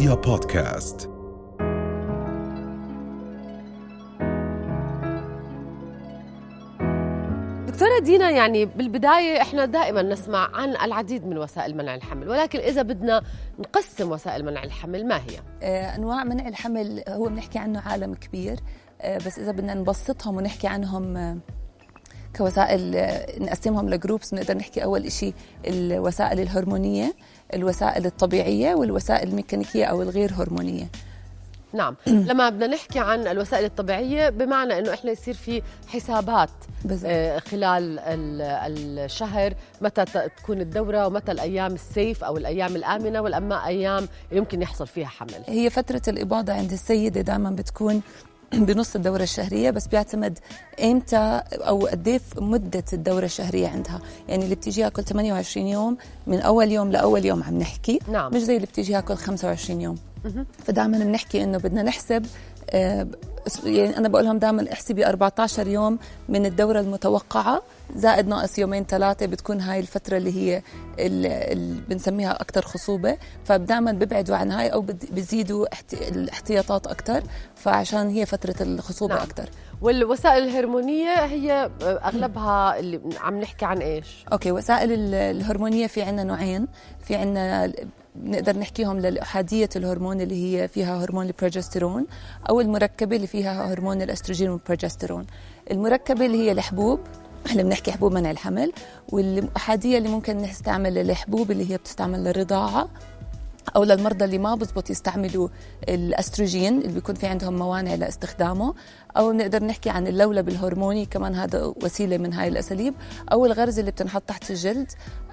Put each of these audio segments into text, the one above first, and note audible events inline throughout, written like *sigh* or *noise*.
رؤيا بودكاست دكتورة دينا يعني بالبداية إحنا دائما نسمع عن العديد من وسائل منع الحمل ولكن إذا بدنا نقسم وسائل منع الحمل ما هي؟ آه، أنواع منع الحمل هو بنحكي عنه عالم كبير آه، بس إذا بدنا نبسطهم ونحكي عنهم آه، كوسائل نقسمهم لجروبس بنقدر نحكي أول شيء الوسائل الهرمونية الوسائل الطبيعية والوسائل الميكانيكية أو الغير هرمونية. نعم. *clears throat* لما بدنا نحكي عن الوسائل الطبيعية بمعنى أنه إحنا يصير في حسابات. آه، خلال ال- الشهر متى تكون الدورة ومتى الأيام السيف أو الأيام الآمنة والأما أيام يمكن يحصل فيها حمل. هي فترة الإباضة عند السيدة دائما بتكون بنص الدورة الشهرية بس بيعتمد إمتى أو قد إيه مدة الدورة الشهرية عندها، يعني اللي بتيجيها كل 28 يوم من أول يوم لأول يوم عم نحكي نعم. مش زي اللي بتيجيها كل 25 يوم. فدائما بنحكي إنه بدنا نحسب آه، يعني أنا بقول لهم دائما احسبي 14 يوم من الدورة المتوقعة زائد ناقص يومين ثلاثة بتكون هاي الفترة اللي هي اللي بنسميها أكثر خصوبة فدائما ببعدوا عن هاي أو بزيدوا احت- الاحتياطات أكثر فعشان هي فترة الخصوبة نعم. أكثر والوسائل الهرمونية هي أغلبها اللي عم نحكي عن إيش؟ أوكي وسائل ال- الهرمونية في عندنا نوعين في عندنا نقدر نحكيهم للأحادية الهرمون اللي هي فيها هرمون البروجسترون أو المركبة اللي فيها هرمون الأستروجين والبروجسترون المركبة اللي هي الحبوب إحنا بنحكي حبوب منع الحمل والأحادية اللي ممكن نستعمل الحبوب اللي هي بتستعمل للرضاعة أو للمرضى اللي ما بزبط يستعملوا الأستروجين اللي بيكون في عندهم موانع لاستخدامه أو بنقدر نحكي عن اللولب الهرموني كمان هذا وسيلة من هاي الأساليب أو الغرز اللي بتنحط تحت الجلد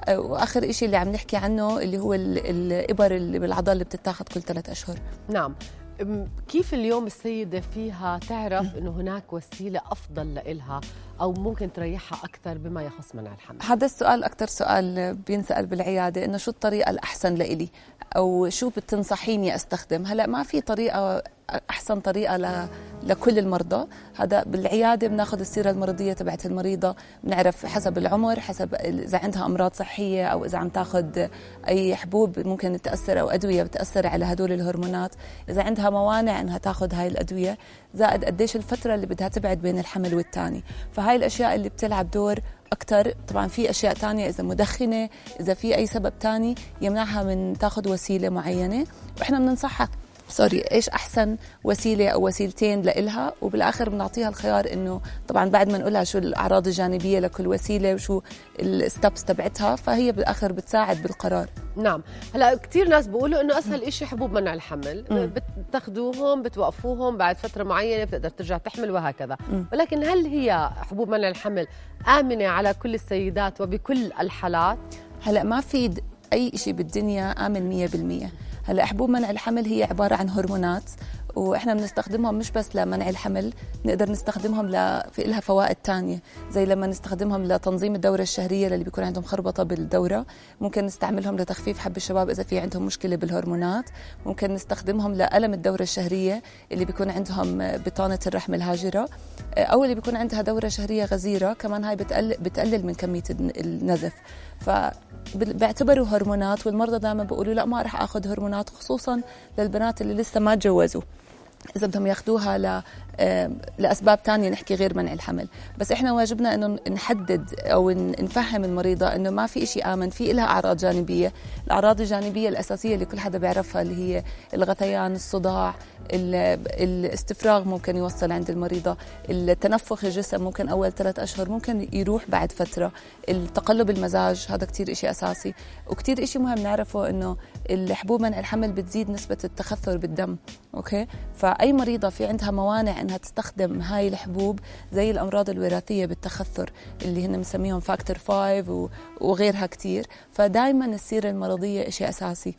واخر شيء اللي عم نحكي عنه اللي هو ال- الإبر اللي بالعضل اللي بتتاخذ كل ثلاث أشهر. نعم. كيف اليوم السيدة فيها تعرف أنه هناك وسيلة أفضل لإلها أو ممكن تريحها أكثر بما يخص منع الحمل؟ هذا السؤال أكثر سؤال بينسأل بالعيادة إنه شو الطريقة الأحسن لإلي أو شو بتنصحيني أستخدم هلأ ما في طريقة أحسن طريقة. لكل المرضى. هذا بالعيادة بناخذ السيرة المرضية تبعت المريضة بنعرف حسب العمر حسب إذا عندها أمراض صحية أو إذا عم تاخذ أي حبوب ممكن تأثر أو أدوية بتأثر على هدول الهرمونات. إذا عندها موانع إنها تاخذ هاي الأدوية زائد قديش الفترة اللي بدها تبعد بين الحمل والتاني. فهاي الأشياء اللي بتلعب دور أكثر طبعا في أشياء تانية إذا مدخنة إذا في أي سبب تاني يمنعها من تاخذ وسيلة معينة. وإحنا بننصحها سوري إيش أحسن وسيلة أو وسيلتين لإلها؟ وبالآخر بنعطيها الخيار إنه طبعا بعد ما نقولها شو الأعراض الجانبية لكل وسيلة وشو الستبس تبعتها فهي بالآخر بتساعد بالقرار. نعم. هلأ كثير ناس بيقولوا إنه أسهل شيء حبوب منع الحمل. بتاخذوهم بتوقفوهم بعد فترة معينة بتقدر ترجع تحمل وهكذا. مم. ولكن هل هي حبوب منع الحمل آمنة على كل السيدات وبكل الحالات؟ هلأ ما في أي شيء بالدنيا آمن 100% هلا حبوب منع الحمل هي عبارة عن هرمونات. وإحنا بنستخدمهم مش بس لمنع الحمل نقدر نستخدمهم ل... في لها فوائد تانية زي لما نستخدمهم لتنظيم الدورة الشهرية للي بيكون عندهم خربطة بالدورة ممكن نستعملهم لتخفيف حب الشباب إذا في عندهم مشكلة بالهرمونات ممكن نستخدمهم لألم الدورة الشهرية اللي بيكون عندهم بطانة الرحم الهاجرة أو اللي بيكون عندها دورة شهرية غزيرة كمان هاي بتقلل, بتقلل من كمية الن- النزف. فبيعتبروا هرمونات والمرضى دائما بيقولوا لا ما راح آخذ هرمونات خصوصا للبنات اللي لسه ما تجوزوا. إذا بدهم ياخذوها لأسباب تانية نحكي غير منع الحمل. بس إحنا واجبنا إنه نحدد أو نفهم المريضة إنه ما في شيء آمن في لها أعراض جانبية. الأعراض الجانبية الأساسية اللي كل حدا بيعرفها اللي هي الغثيان الصداع ال- الاستفراغ ممكن يوصل عند المريضة التنفخ الجسم ممكن أول ثلاث أشهر ممكن يروح بعد فترة التقلب المزاج هذا كتير إشي أساسي. وكتير إشي مهم نعرفه إنه الحبوب منع الحمل بتزيد نسبة التخثر بالدم أوكي؟ فأي مريضة في عندها موانع إنها تستخدم هاي الحبوب زي الأمراض الوراثية بالتخثر اللي هن بنسميهم factor 5 و- وغيرها كتير. فدائما السيره المرضية إشي أساسي.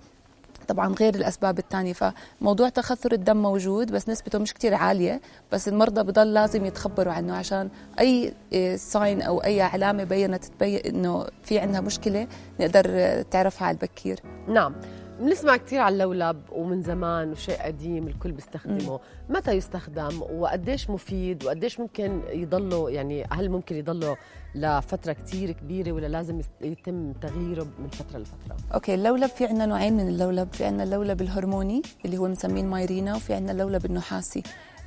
طبعا غير الأسباب الثانية فموضوع تخثر الدم موجود بس نسبته مش كتير عالية. بس المرضى بضل لازم يتخبروا عنه عشان أي sign أو أي علامة بينت تبين إنه في عندها مشكلة نقدر تعرفها على البكير. نعم. بنسمع كثير على اللولب ومن زمان وشيء قديم الكل بيستخدمه. متى يستخدم وقديش مفيد وقديش ممكن يضله يعني هل ممكن يضله لفترة كثير كبيرة ولا لازم يتم تغييره من فترة لفترة؟ أوكي اللولب في عندنا نوعين من اللولب في عندنا اللولب الهرموني اللي هو بنسميه مايرينا وفي عندنا اللولب النحاسي.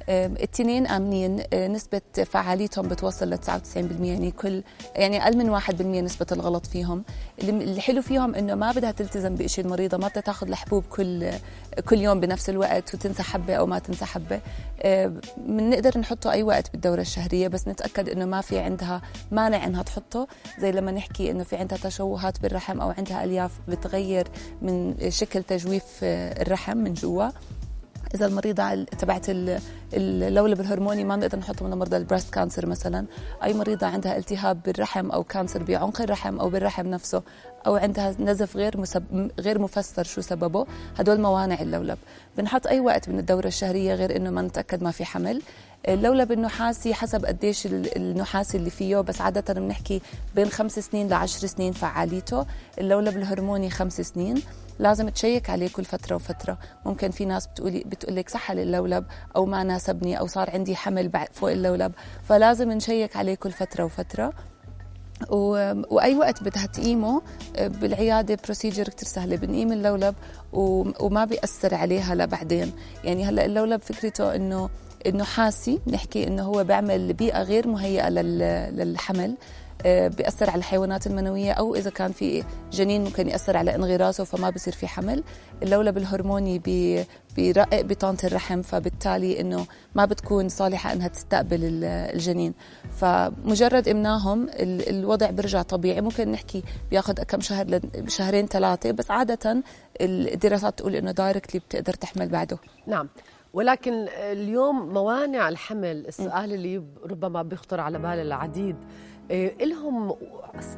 الاثنين آمنين آه، نسبة فعاليتهم بتوصل ل 99% يعني كل يعني أقل من 1% نسبة الغلط فيهم. الحلو فيهم إنه ما بدها تلتزم بشيء المريضة ما بدها تاخذ الحبوب كل كل يوم بنفس الوقت وتنسى حبة أو ما تنسى حبة. بنقدر نحطه أي وقت بالدورة الشهرية بس نتأكد إنه ما في عندها مانع إنها تحطه. زي لما نحكي إنه في عندها تشوهات بالرحم أو عندها ألياف بتغير من شكل تجويف آه، الرحم من جوا. إذا المريضه تبعت اللولب الهرموني ما بنقدر نحطه من مرضى ال breast cancer مثلا. أي مريضة عندها التهاب بالرحم أو cancer بعنق الرحم أو بالرحم نفسه أو عندها نزف غير مسب... غير مفسر شو سببه هدول موانع اللولب. بنحط أي وقت من الدورة الشهرية غير إنه ما نتأكد ما في حمل. اللولب النحاسي حسب قديش النحاسي اللي فيه بس عادة بنحكي بين خمس سنين لعشر سنين فعاليته. اللولب الهرموني خمس سنين. لازم تشيك عليه كل فترة وفترة. ممكن في ناس بتقولي بتقول لك سحل اللولب أو ما ناسبني أو صار عندي حمل فوق اللولب. فلازم نشيك عليه كل فترة وفترة. و... وأي وقت بدها تقيمه بالعيادة procedure كثير سهلة. بنقيم اللولب و... وما بيأثر عليها لبعدين. يعني هلأ اللولب فكرته انه إنه حاسي. بنحكي إنه هو بيعمل بيئة غير مهيئة لل... للحمل. بيأثر على الحيوانات المنوية أو إذا كان في جنين ممكن يأثر على انغراسه فما بصير في حمل. اللولب الهرموني بي بيرقق بطانة الرحم فبالتالي إنه ما بتكون صالحة إنها تستقبل الجنين. فمجرد إمناهم الوضع بيرجع طبيعي. ممكن نحكي بياخذ كم شهر شهرين ثلاثة بس عادة الدراسات تقول إنه دايركتلي بتقدر تحمل بعده. نعم. ولكن اليوم موانع الحمل السؤال اللي ربما بيخطر على بال العديد. إلهم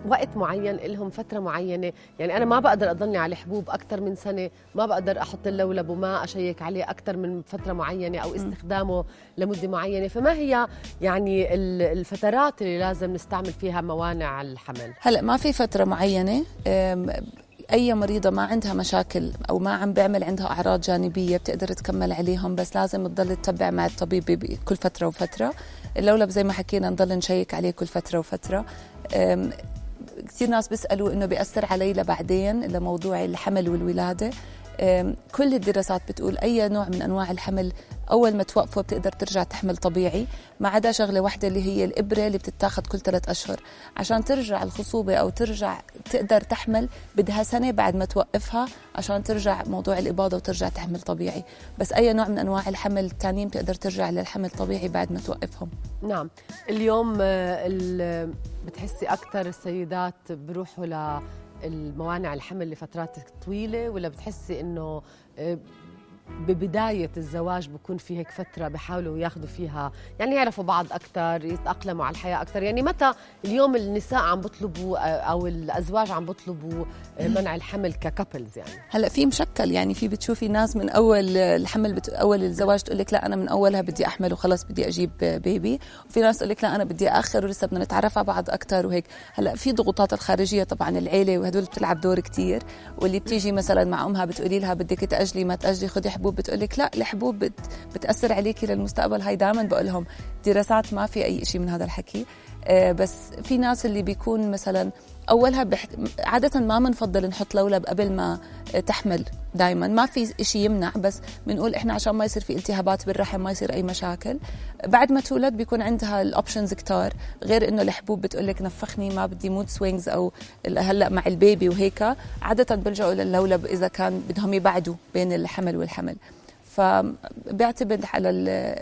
وقت معين إلهم فترة معينة. يعني أنا ما بقدر أضلني على الحبوب أكثر من سنة ما بقدر أحط اللولب وما أشيك عليه أكثر من فترة معينة أو استخدامه لمدة معينة. فما هي يعني الفترات اللي لازم نستعمل فيها موانع الحمل؟ هلا ما في فترة معينة أي مريضة ما عندها مشاكل أو ما عم بيعمل عندها أعراض جانبية بتقدر تكمل عليهم بس لازم تضل تتبع مع الطبيب كل فترة وفترة. اللولب زي ما حكينا نضل نشيك عليه كل فترة وفترة. كثير ناس بيسألوا إنه بيأثر علي لبعدين لموضوع الحمل والولادة. كل الدراسات بتقول أي نوع من أنواع الحمل أول ما توقفه بتقدر ترجع تحمل طبيعي ما عدا شغلة واحدة اللي هي الإبرة اللي بتتاخذ كل ثلاث أشهر. عشان ترجع الخصوبة أو ترجع تقدر تحمل بدها سنة بعد ما توقفها عشان ترجع موضوع الإباضة وترجع تحمل طبيعي. بس أي نوع من أنواع الحمل الثانيين بتقدر ترجع للحمل طبيعي بعد ما توقفهم. نعم. اليوم آه، بتحسي أكثر السيدات بروحوا ل الموانع الحمل لفترات طويلة ولا بتحسي إنه آه، ببداية الزواج بكون في هيك فترة بحاولوا ياخذوا فيها يعني يعرفوا بعض أكثر يتأقلموا على الحياة أكثر يعني متى اليوم النساء عم بيطلبوا أو الأزواج عم بيطلبوا منع الحمل ككابلز يعني؟ هلأ في مشكل يعني في بتشوفي ناس من أول الحمل بت... أول الزواج تقول لك لا أنا من أولها بدي أحمل وخلص بدي أجيب بيبي. وفي ناس تقول لك لا أنا بدي آخر ولسه بدنا نتعرف على بعض أكثر وهيك. هلأ في ضغوطات الخارجية طبعا العيلة وهدول بتلعب دور كثير واللي بتيجي مثلا مع أمها بتقولي لها بدك تأجلي ما تأجلي خذي حبوب بتقول لك لا الحبوب بت بتأثر عليكي للمستقبل. هاي دائما بقول لهم دراسات ما في أي شيء من هذا الحكي. آه، بس في ناس اللي بيكون مثلا أولها بح... عادة ما بنفضل نحط لولب قبل ما تحمل دائما ما في شيء يمنع بس بنقول إحنا عشان ما يصير في التهابات بالرحم ما يصير أي مشاكل. بعد ما تولد بيكون عندها ال options كتار غير إنه الحبوب بتقول لك نفخني ما بدي mood swings أو هلأ مع البيبي وهيك. عادة بيلجأوا للولب إذا كان بدهم يبعدوا بين الحمل والحمل. فبيعتمد على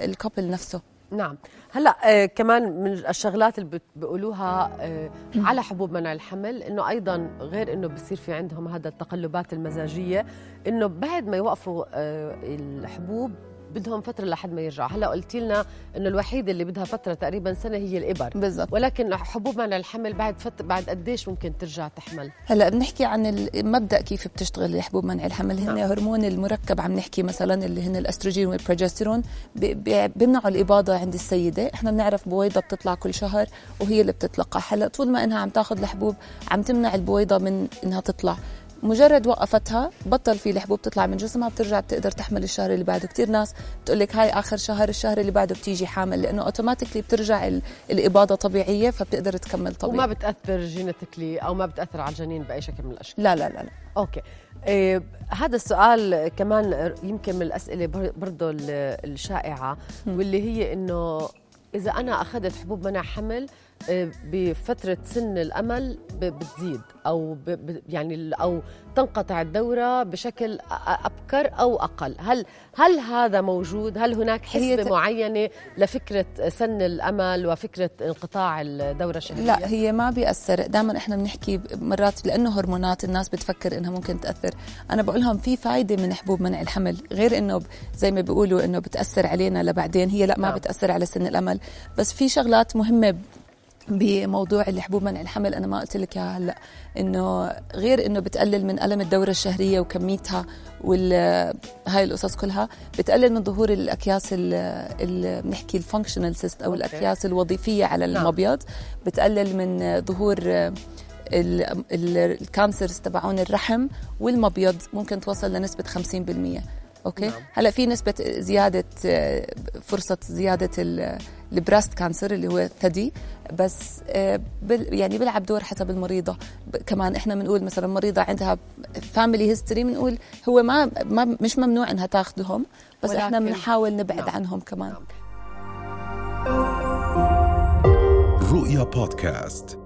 الكابل نفسه. نعم. هلا آه كمان من الشغلات اللي بيقولوها آه على حبوب منع الحمل إنه أيضا غير إنه بصير في عندهم هذا التقلبات المزاجية إنه بعد ما يوقفوا آه الحبوب بدهم فترة لحد ما يرجعوا. هلا قلتي لنا إنه الوحيده اللي بدها فترة تقريبا سنة هي الإبر. بالضبط. ولكن حبوب منع الحمل بعد فتره بعد قديش ممكن ترجع تحمل؟ هلا بنحكي عن المبدا كيف بتشتغل حبوب منع الحمل. هن نعم. هرمون المركب عم نحكي مثلا اللي هن الأستروجين والبروجستيرون بيمنعوا الإباضة عند السيدة. إحنا بنعرف بويضة بتطلع كل شهر وهي اللي بتتلقح. هلا طول ما إنها عم تاخذ الحبوب عم تمنع البويضة من إنها تطلع. مجرد وقفتها بطل في الحبوب تطلع من جسمها بترجع بتقدر تحمل الشهر اللي بعده. كثير ناس بتقول لك هاي آخر شهر الشهر اللي بعده بتيجي حامل لأنه automatically بترجع ال- الإباضة طبيعية فبتقدر تكمل طبيعي. وما بتأثر genetically أو ما بتأثر على الجنين بأي شكل من الأشكال. لا لا لا, لا. أوكي. إيه هذا السؤال كمان يمكن من الأسئلة بر- برضه ال- الشائعة واللي هي إنه إذا أنا أخذت حبوب منع حمل إيه، بفترة سن الأمل ب- بتزيد ب- يعني أو تنقطع الدورة بشكل أ- أبكر أو أقل. هل هل هذا موجود؟ هل هناك ت- معينة لفكرة سن الأمل وفكرة انقطاع الدورة الشهرية؟ لا هي ما بيأثر. دائما إحنا بنحكي مرات لأنه هرمونات الناس بتفكر إنها ممكن تأثر. أنا بقول لهم في فايدة من حبوب منع الحمل غير إنه ب- زي ما بيقولوا إنه بتأثر علينا لبعدين. هي لا ما نعم. بتأثر على سن الأمل. بس في شغلات مهمة بموضوع الحبوب منع الحمل أنا ما قلت لك إياها هلأ إنه غير إنه بتقلل من ألم الدورة الشهرية وكميتها وال هاي القصص كلها بتقلل من ظهور الأكياس ال بنحكي ال functional cyst أو. الأكياس الوظيفية على نعم. المبيض بتقلل من ظهور ال- ال- ال cancers تبعون الرحم والمبيض ممكن توصل لنسبة 50% أوكي نعم. هلا في نسبة زيادة فرصة زيادة ال- ال breast cancer اللي هو الثدي بس يعني بيلعب دور حسب المريضة كمان إحنا بنقول مثلا مريضة عندها family history بنقول هو ما, ما مش ممنوع إنها تاخذهم بس ولكن إحنا بنحاول نبعد نعم. عنهم كمان نعم. رؤيا بودكاست